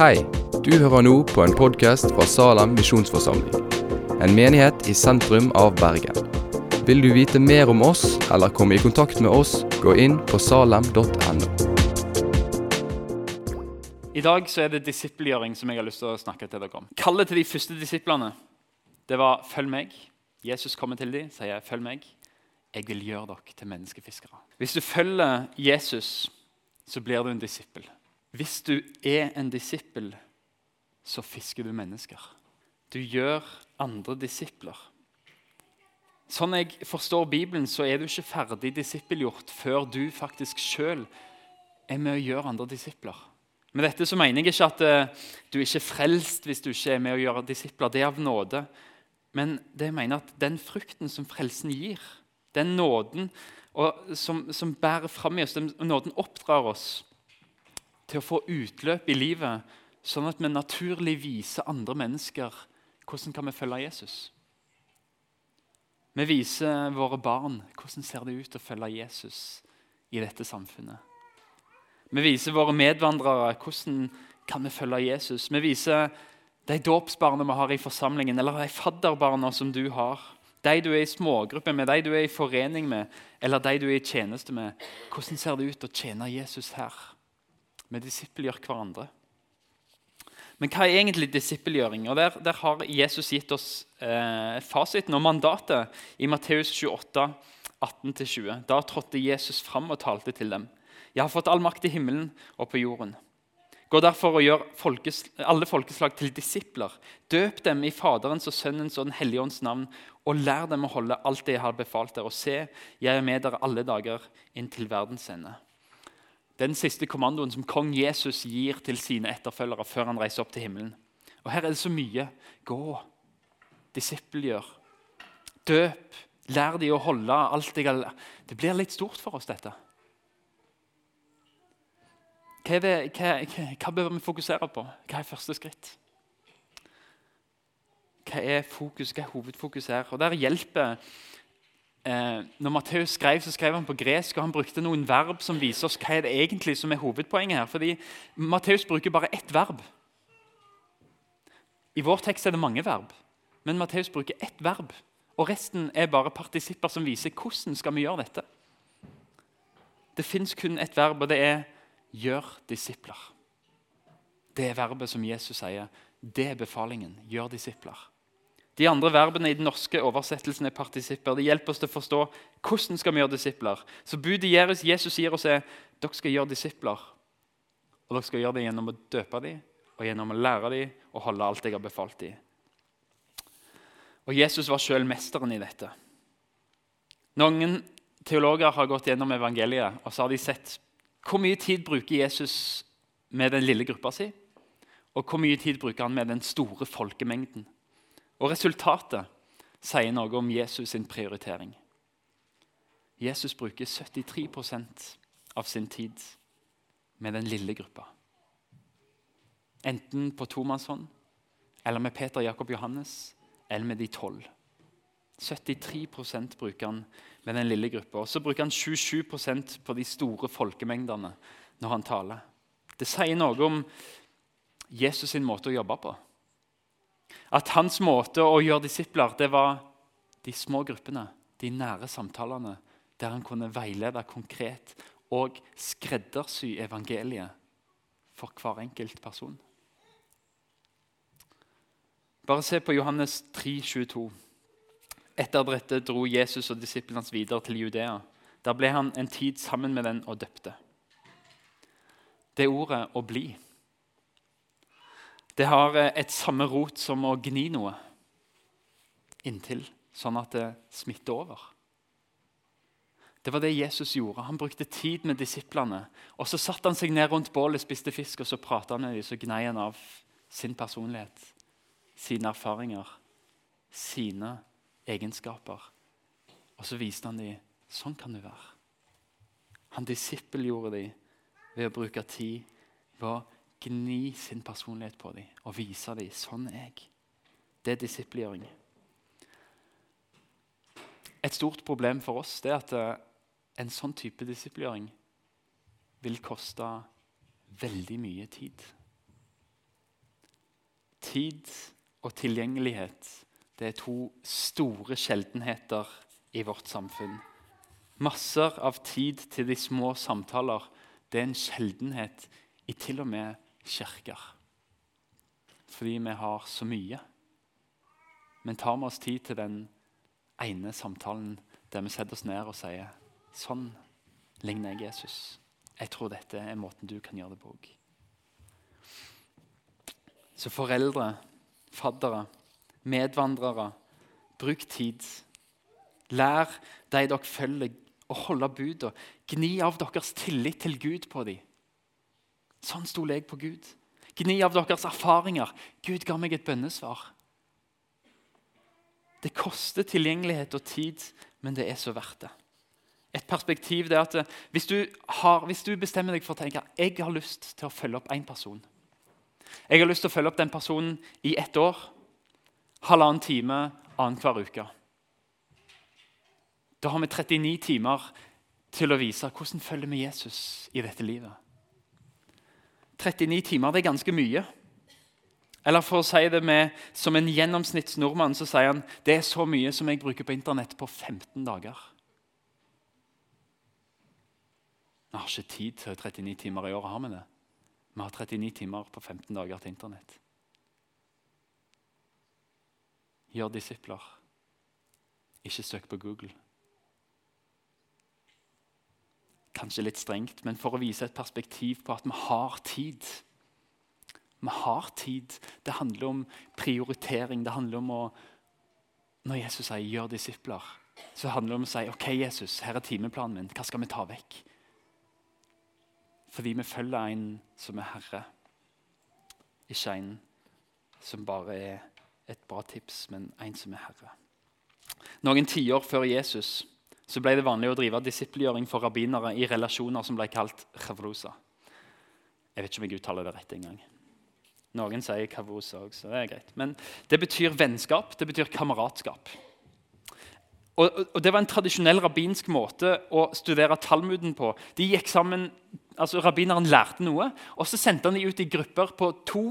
Hei, du hører nå på en podkast fra Salem misjonsforsamling. En menighet i sentrum av Bergen. Vil du vite mer om oss eller komme i kontakt med oss, gå inn på salem.no. I dag så er det disippelgjøring som jeg har lyst til å snakke til dere om. Kallet til de første disiplene det var 'følg meg'. Jesus kommer til dem sier 'følg meg'. Jeg vil gjøre dere til menneskefiskere. Hvis du følger Jesus, så blir du en disippel. Hvis du er en disippel, så fisker du mennesker. Du gjør andre disipler. Sånn jeg forstår Bibelen, så er du ikke ferdig disippelgjort før du faktisk sjøl er med å gjøre andre disipler. Med dette så mener jeg ikke at uh, du ikke er frelst hvis du ikke er med å gjøre disipler. Det er av nåde. Men det jeg mener at den frukten som frelsen gir, den nåden som, som, bærer fram i oss, den nåden oppdrar oss til å få utløp i livet, sånn at vi naturlig viser andre mennesker hvordan kan vi følge Jesus. Vi viser våre barn hvordan ser det ut å følge Jesus i dette samfunnet. Vi viser våre medvandrere hvordan kan vi følge Jesus. Vi viser de dåpsbarna vi har i forsamlingen, eller de fadderbarna som du har. De du er i smågrupper med, de du er i forening med, eller de du er i tjeneste med. Hvordan ser det ut å tjene Jesus her? Vi disippelgjør hverandre. Men hva er egentlig disippelgjøring? Og der, der, har Jesus gitt oss eh, fasiten og mandatet i Matteus 28, 18-20. Da trådte Jesus fram og talte til dem. Jeg har fått all makt i himmelen og på jorden. Gå derfor og gjør folkes, alle folkeslag til disipler. Døp dem i Faderens og Sønnens og Den hellige ånds navn, og lær dem å holde alt det jeg har befalt dere. Og se, jeg er med dere alle dager inn til verdens ende. Den siste kommandoen som kong Jesus gir til sine etterfølgere før han reiser opp til himmelen. Og Her er det så mye. Gå, disippelgjør, døp, lær de å holde alt jeg har Det blir litt stort for oss, dette. Hva, det, hva, hva, bør vi fokusere på? Hva er første skritt? Hva er fokus, hva er hovedfokus her? Og Der hjelper eh, Når Matteus skrev, så skrev han på gresk, og han brukte noen verb som viser oss hva er det egentlig som er hovedpoenget her. Fordi Matteus bruker bare ett verb. I vår tekst er det mange verb, men Matteus bruker ett verb. Og resten er bare partisipper som viser hvordan skal vi gjøre dette. Det fins kun ett verb, og det er 'gjør disipler'. Det er verbet som Jesus sier. Det er befalingen. Gjør disipler. De andre verbene i den norske oversettelsen er partisipper. Det hjelper oss til å forstå hvordan skal vi gjøre disipler. Så Budet Jesus sier oss er dere skal gjøre disipler. Og dere skal gjøre det gjennom å døpe dem og gjennom å lære dem og holde alt jeg har befalt dem. Og Jesus var sjøl mesteren i dette. Noen teologer har gått gjennom evangeliet og så har de sett hvor mye tid bruker Jesus med den lille gruppa si, og hvor mye tid bruker han med den store folkemengden. Og Resultatet sier noe om Jesus' sin prioritering. Jesus bruker 73% av sin tid med den lille gruppa. Enten på tomannshånd, eller med Peter, Jakob, Johannes, eller med de tolv. 73% bruker han med den lille gruppa. Og så bruker han 27% på de store folkemengdene når han taler. Det sier noe om Jesus sin måte å jobbe på. At hans måte å gjøre disipler det var de små gruppene, de nære samtalene, der han kunne veilede konkret og skreddersy evangeliet for hver enkelt person. Bare se på Johannes 3, 22. Etter dette dro Jesus og disiplene hans videre til Judea. Der ble han en tid sammen med den og døpte. Det ordet 'å bli' det har eh, et samme rot som å gni noe inntil, sånn at det smitter over. Det var det Jesus gjorde. Han brukte tid med disiplene. Og Så satte han seg ned rundt bålet, spiste fisk og så pratet han med dem. Så gnei han av sin personlighet, sine erfaringer, sine egenskaper. Og så viste han dem sånn kan du være. Han disippelgjorde dem ved å bruke tid ved å gni sin personlighet på dem og vise dem sånn er jeg. Det er disiplgjøring. Et stort problem for oss er at eh, en sånn type disiplgjøring vil koste veldig mye tid. Tid og tilgjengelighet det er to store sjeldenheter i vårt samfunn. Masser av tid til de små samtaler det er en sjeldenhet i til og med kirker. Fordi vi har så mye. Men tar vi oss tid til den ene samtalen der vi setter oss ned og sier sånn ligner jeg Jesus. Jeg tror dette er måten du kan gjøre det på òg. Så foreldre, faddere, medvandrere, bruk tid. Lær de dere følger, å holde budene. Gni av deres tillit til Gud på dem. Sånn stoler jeg på Gud. Gni av deres erfaringer. Gud ga meg et bønnesvar. Det koster tilgjengelighet og tid, men det er så verdt det. Et perspektiv det er at hvis du, har, hvis du bestemmer deg for å tenke jeg har lyst til å følge opp én person Jeg har lyst til å følge opp den personen i ett år, halvannen time annenhver uke. Da har vi 39 timer til å vise hvordan følger vi Jesus i dette livet. 39 timer det er ganske mye. Eller for å si det med, som en gjennomsnitts nordmann så sier han det er så mye som jeg bruker på Internett på 15 dager. Vi har ikke tid til 39 timer i året. har Vi det? Vi har 39 timer på 15 dager til Internett. Gjør disipler. Ikke søk på Google. Kanskje litt strengt, men for å vise et perspektiv på at vi har tid. Vi har tid. Det handler om prioritering. Det handler om å Når Jesus sier 'gjør disipler', så handler det om å si 'OK, Jesus, her er timeplanen min. Hva skal vi ta vekk?' Fordi vi følger en som er herre, ikke en som bare er et bra tips, men en som er herre. Noen tiår før Jesus så ble det vanlig å drive disippelgjøring for rabbinere i relasjoner som ble kalt chavrusa. Jeg vet ikke om jeg uttaler det rett engang. Noen sier kavrusa så det er greit. Men det betyr vennskap, det betyr kameratskap. Og, og, Det var en tradisjonell rabbinsk måte å studere Talmuden på. De gikk sammen, altså Rabbineren lærte noe, og så sendte han de ut i grupper på to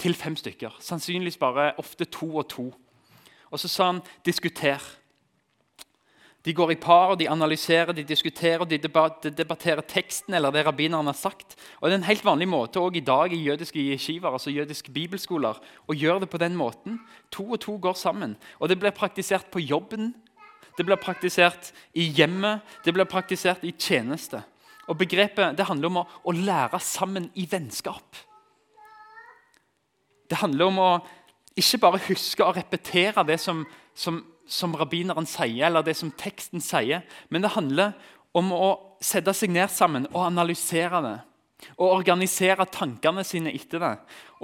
til fem stykker. Sannsynligvis bare ofte to og to. Og så sa han 'diskuter'. De går i par, og de analyserer, de diskuterer, de debatterer teksten eller det rabbineren har sagt. Og Det er en helt vanlig måte også i dag i jødiske yeshivaer, altså jødiske bibelskoler, å gjøre det på den måten. To og to går sammen. Og Det blir praktisert på jobben, det blir praktisert i hjemmet, det blir praktisert i tjeneste. Og Begrepet det handler om å, å lære sammen i vennskap. Det handler om å ikke bare huske å repetere det som, som som rabbineren sier, eller det som teksten sier, men det handler om å sette seg ned sammen og analysere det. Og organisere tankene sine etter det.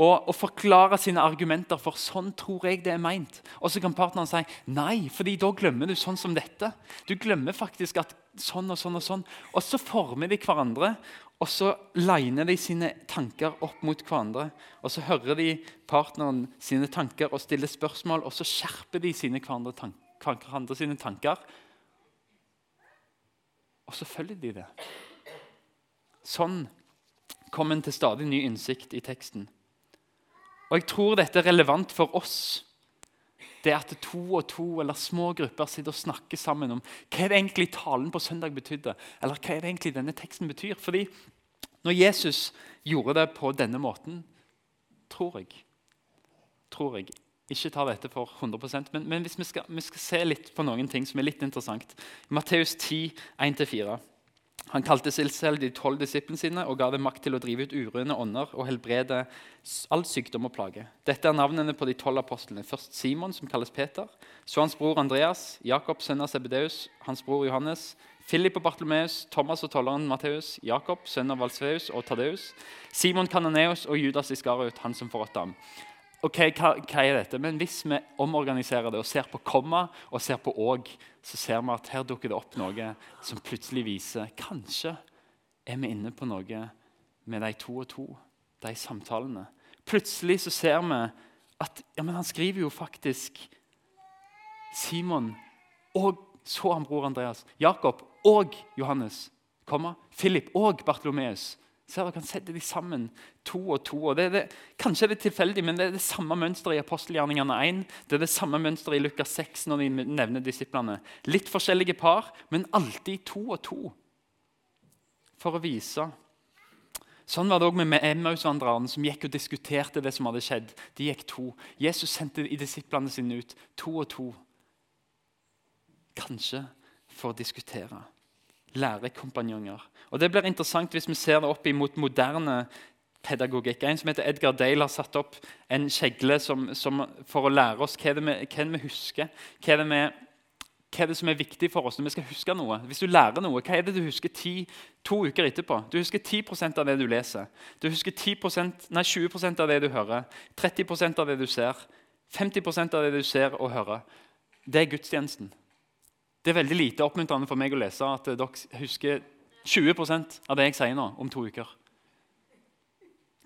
Og, og, forklare sine argumenter, for sånn tror jeg det er meint. Og så kan partneren si nei, fordi da glemmer du sånn som dette. Du glemmer faktisk at sånn og sånn og sånn. Og så former de hverandre, og så liner de sine tanker opp mot hverandre. Og så hører de partneren sine tanker og stiller spørsmål, og så skjerper de sine hverandre, tank hverandre sine tanker. Og så følger de det. Sånn kom en til stadig ny innsikt i teksten. Og jeg tror dette er relevant for oss. Det at to og to eller små grupper sitter og snakker sammen om hva er det egentlig talen på søndag betydde. Eller hva er det egentlig denne teksten betyr. Fordi når Jesus gjorde det på denne måten, tror jeg Tror jeg. Ikke ta dette for 100% men, men hvis vi skal, vi skal, se litt på noen ting som er litt interessant. Matteus 10, 1-4. Han kalte seg selv de tolv disiplene sine og ga dem makt til å drive ut urene ånder og helbrede all sykdom og plage. Dette er navnene på de tolv apostlene. Først Simon, som kalles Peter. Så hans bror Andreas, Jakob, sønn av Sebedeus, hans bror Johannes, Philip og Bartlomeus, Thomas og tolleren Matteus, Jakob, sønn av Valsveus og Tadeus, Simon Kananeus og Judas Iskariot, han som forrådte ham. Ok, hva, hva, er dette? Men hvis vi omorganiserer det og ser på komma og ser på òg, så ser vi at her dukker det opp noe som plutselig viser Kanskje er vi inne på noe med de to og to, de samtalene. Plutselig så ser vi at ja, men han skriver jo faktisk Simon og så han bror Andreas. Jakob og Johannes. Komma. Philip og Bartolomeus Ser dere, kan sette de sammen, to og to. og det er det, Kanskje er det tilfeldig, men det er det samme mønsteret i apostelgjerningene 1. Det er det samme mønsteret i Lukas 6 når de nevner disiplene. Litt forskjellige par, men alltid to og to. For å vise. Sånn var det òg med Emmaus-vandrerne som gikk og diskuterte det som hadde skjedd. De gikk to. Jesus sendte i disiplene sine ut to og to. Kanskje for å diskutere. Lærekompanjonger. Og Det blir interessant hvis vi ser det opp imot moderne pedagogikk. En som heter Edgar Dale, har satt opp en kjegle som, som for å lære oss hva det vi, hva det vi husker. Hva det, vi, hva det, som er viktig for oss når vi skal huske noe? Hvis du lærer noe, hva er det du husker ti, to uker etterpå? Du husker 10% av det du leser. Du husker 10%, nei, 20% av det du hører. 30% av det du ser. 50% av det du ser og hører. Det er gudstjenesten. Det er veldig lite oppmuntrende for meg å lese at dere husker 20 av det jeg sier nå, om to uker.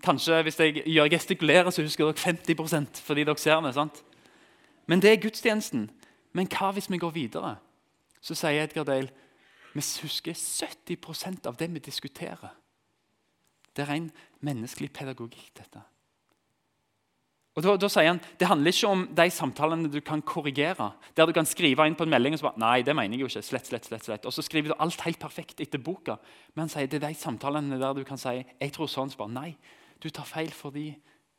Kanskje hvis jeg gjør gestikulerer, så husker dere 50% fordi dere ser det. sant? Men det er gudstjenesten. Men hva hvis vi går videre? Så sier Edgar Dale vi husker 70% av det vi diskuterer. Det er ren menneskelig pedagogikk. dette. Og da, da, sier han, Det handler ikke om de samtalene du kan korrigere. Der du kan skrive inn på en melding og så bare, nei, det mener jeg jo ikke, slett, slett, slett, slett. Og så skriver du alt helt perfekt etter boka. Men han sier det er de samtalene der du kan si jeg tror sånn, så bare, nei, du tar feil fordi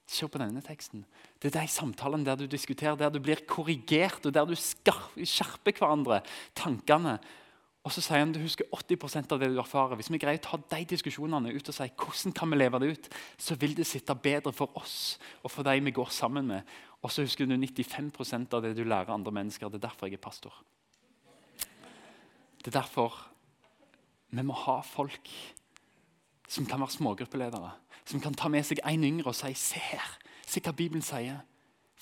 Se på denne teksten. Det er de samtalene der du diskuterer, der du blir korrigert, og der du skjerper hverandre tankene og så sier han du husker 80% av det du erfarer. Hvis vi greier å ta de diskusjonene ut og si hvordan kan vi leve det ut, så vil det sitte bedre for oss og for de vi går sammen med. Og så husker du 95% av det du lærer andre mennesker. Det er derfor jeg er pastor. Det er derfor vi må ha folk som kan være smågruppeledere. Som kan ta med seg en yngre og si 'se her', se hva Bibelen sier.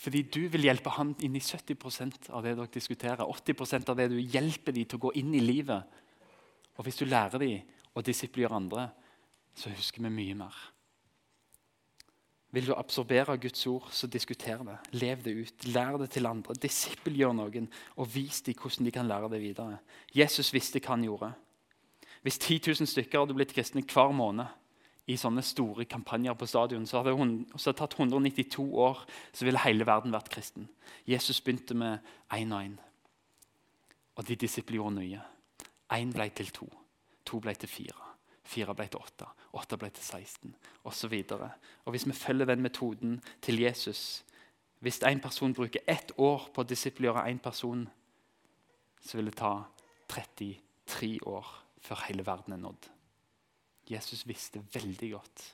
Fordi du vil hjelpe ham inn i 70% av det dere diskuterer. 80% av det du hjelper dem til å gå inn i livet. Og hvis du lærer dem å disiplinere andre, så husker vi mye mer. Vil du absorbere Guds ord, så diskuter det. Lev det ut. Lær det til andre. Disippelgjør noen, og vis dem hvordan de kan lære det videre. Jesus visste hva han gjorde. Hvis 10 000 stykker hadde blitt kristne hver måned, i sånne store kampanjer på stadion, så hadde det tatt 192 år, så ville hele verden vært kristen. Jesus begynte med én og én. Og de disiplene nye. Én ble til to. To ble til fire. Fire ble til åtte. Åtte ble til 16 osv. Hvis vi følger den metoden til Jesus Hvis en person bruker ett år på å disiplere én person, så vil det ta 33 år før hele verden er nådd. Jesus visste veldig godt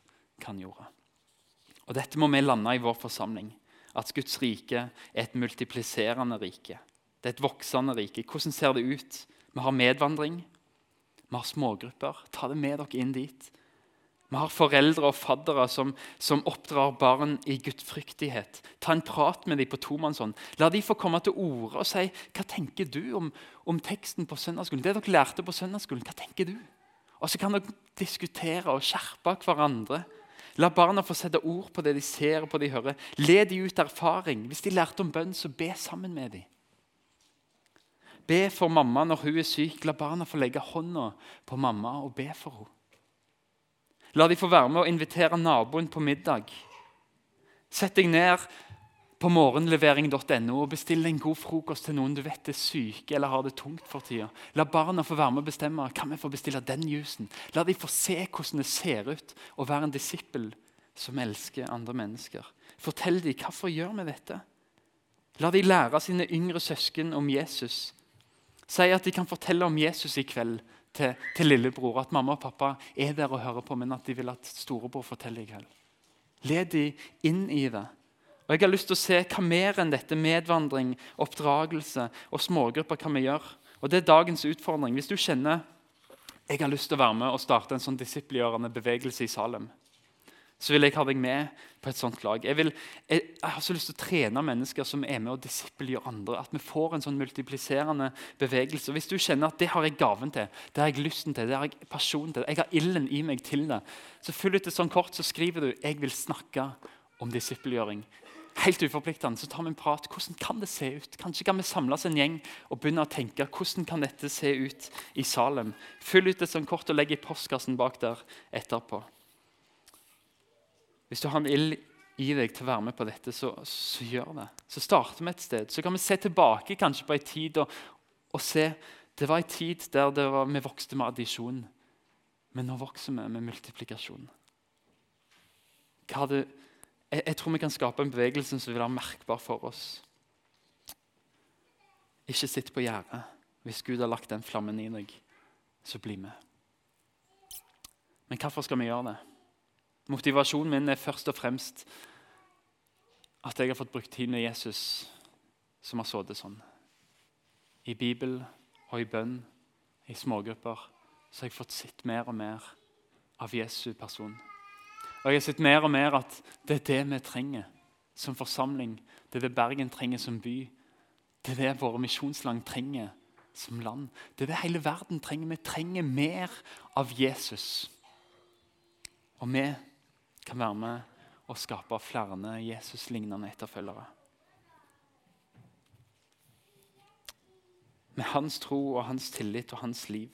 hva han gjorde. Og Dette må vi lande i vår forsamling. At Guds rike er et multipliserende rike. Det er et voksende rike. Hvordan ser det ut? Vi har medvandring. Vi har smågrupper. Ta det med dere inn dit. Vi har foreldre og faddere som, som oppdrar barn i gudfryktighet. Ta en prat med dem på tomannshånd. La de få komme til orde og si hva tenker du om, om teksten på søndagsskolen. Det dere lærte på søndagsskolen, hva tenker du? Og så kan dere diskutere og skjerpe hverandre. La barna få sette ord på det de ser og på det de hører. Le de ut erfaring. Hvis de lærte om bønn, så be sammen med dem. Be for mamma når hun er syk. La barna få legge hånda på mamma og be for henne. La de få være med og invitere naboen på middag. Sett deg ned på morgenlevering.no og bestill en god frokost til noen du vet er syke eller har det tungt for tida. La barna få være med og bestemme. Kan vi få bestille den jusen? La de få se hvordan det ser ut å være en disippel som elsker andre mennesker. Fortell dem hvorfor gjør vi dette. La de lære sine yngre søsken om Jesus. Si at de kan fortelle om Jesus i kveld til, til lillebror. At mamma og pappa er der og hører på, men at de vil at storebror forteller i kveld. Led de inn i det. Og Jeg har lyst til å se hva mer enn dette medvandring, oppdragelse og smågrupper kan vi gjøre. Og Det er dagens utfordring. Hvis du kjenner jeg har lyst til å være med og starte en sånn disippelgjørende bevegelse i Salem, så vil jeg ha deg med på et sånt lag. Jeg, vil, jeg, jeg har så lyst til å trene mennesker som er med og disippelgjør andre. At vi får en sånn multipliserende bevegelse. Hvis du kjenner at det har jeg gaven til, det har jeg lysten til, det har jeg passion til, jeg har ilden i meg til det, så fyll ut et sånt kort, så skriver du 'Jeg vil snakke om disippelgjøring' helt uforpliktende, så tar vi en prat. Hvordan kan det se ut? Kanskje kan vi samles en gjeng og begynne å tenke hvordan kan dette se ut i Salem. Fyll ut et sånt kort og legg i postkassen bak der etterpå. Hvis du har en ild i deg til å være med på dette, så, så gjør det. Så starter vi et sted. Så kan vi se tilbake kanskje på en tid og, og se Det var en tid der var, vi vokste med addisjon. Men nå vokser vi med multiplikasjon. Hva Det, jeg, jeg, tror vi kan skape en bevegelse som vil være merkbar for oss. Ikke sitt på gjerdet. Hvis Gud har lagt den flammen i deg, så bli med. Men hvorfor skal vi gjøre det? Motivasjonen min er først og fremst at jeg har fått brukt tid med Jesus, som har sittet sånn. I Bibel og i bønn, i smågrupper, så har jeg fått sett mer og mer av Jesu person. Og jeg har sett mer og mer at det er det vi trenger som forsamling. Det er det Bergen trenger som by. Det er det våre misjonsland trenger som land. Det er det hele verden trenger. Vi trenger mer av Jesus. Og vi kan være med og skape flere Jesus-lignende etterfølgere. Med hans tro og hans tillit og hans liv.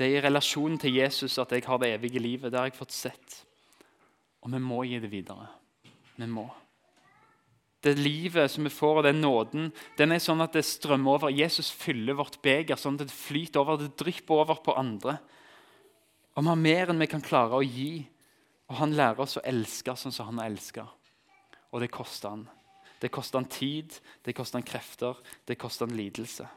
Det er i relasjon til Jesus at jeg har det evige livet. Det har jeg fått sett. Og vi må gi det videre. Vi må. Det livet som vi får, og den nåden, den er sånn at det strømmer over. Jesus fyller vårt beger sånn at det flyter over, det drypper over på andre. Og vi har mer enn vi kan klare å gi. Og han lærer oss å elske sånn som han har elska. Og det koster han. Det koster han tid, det koster han krefter, det koster han lidelse.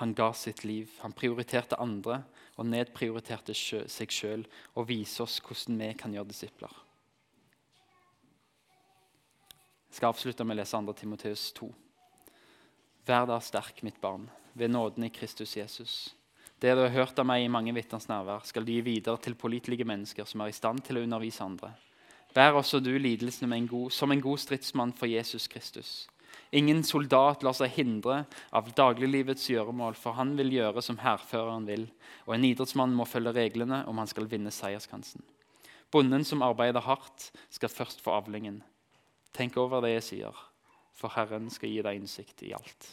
Han ga sitt liv. Han prioriterte andre og nedprioriterte seg sjøl og viser oss hvordan vi kan gjøre disipler. Jeg skal avslutte med å lese 2. Timoteus 2. Vær da sterk, mitt barn, ved nåden i Kristus Jesus. Det du har hørt av meg i mange vitners nærvær, skal du gi videre til pålitelige mennesker som er i stand til å undervise andre. Vær også du lidelsene en god, som en god stridsmann for Jesus Kristus. Ingen soldat lar seg hindre av dagliglivets gjøremål, for han vil gjøre som hærføreren vil, og en idrettsmann må følge reglene om han skal vinne seierskansen. Bonden som arbeider hardt, skal først få avlingen. Tenk over det jeg sier, for Herren skal gi deg innsikt i alt.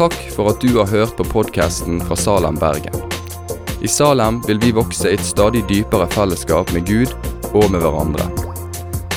Takk for at du har hørt på podkasten fra Salem, Bergen. I Salem vil vi vokse i et stadig dypere fellesskap med Gud og med hverandre.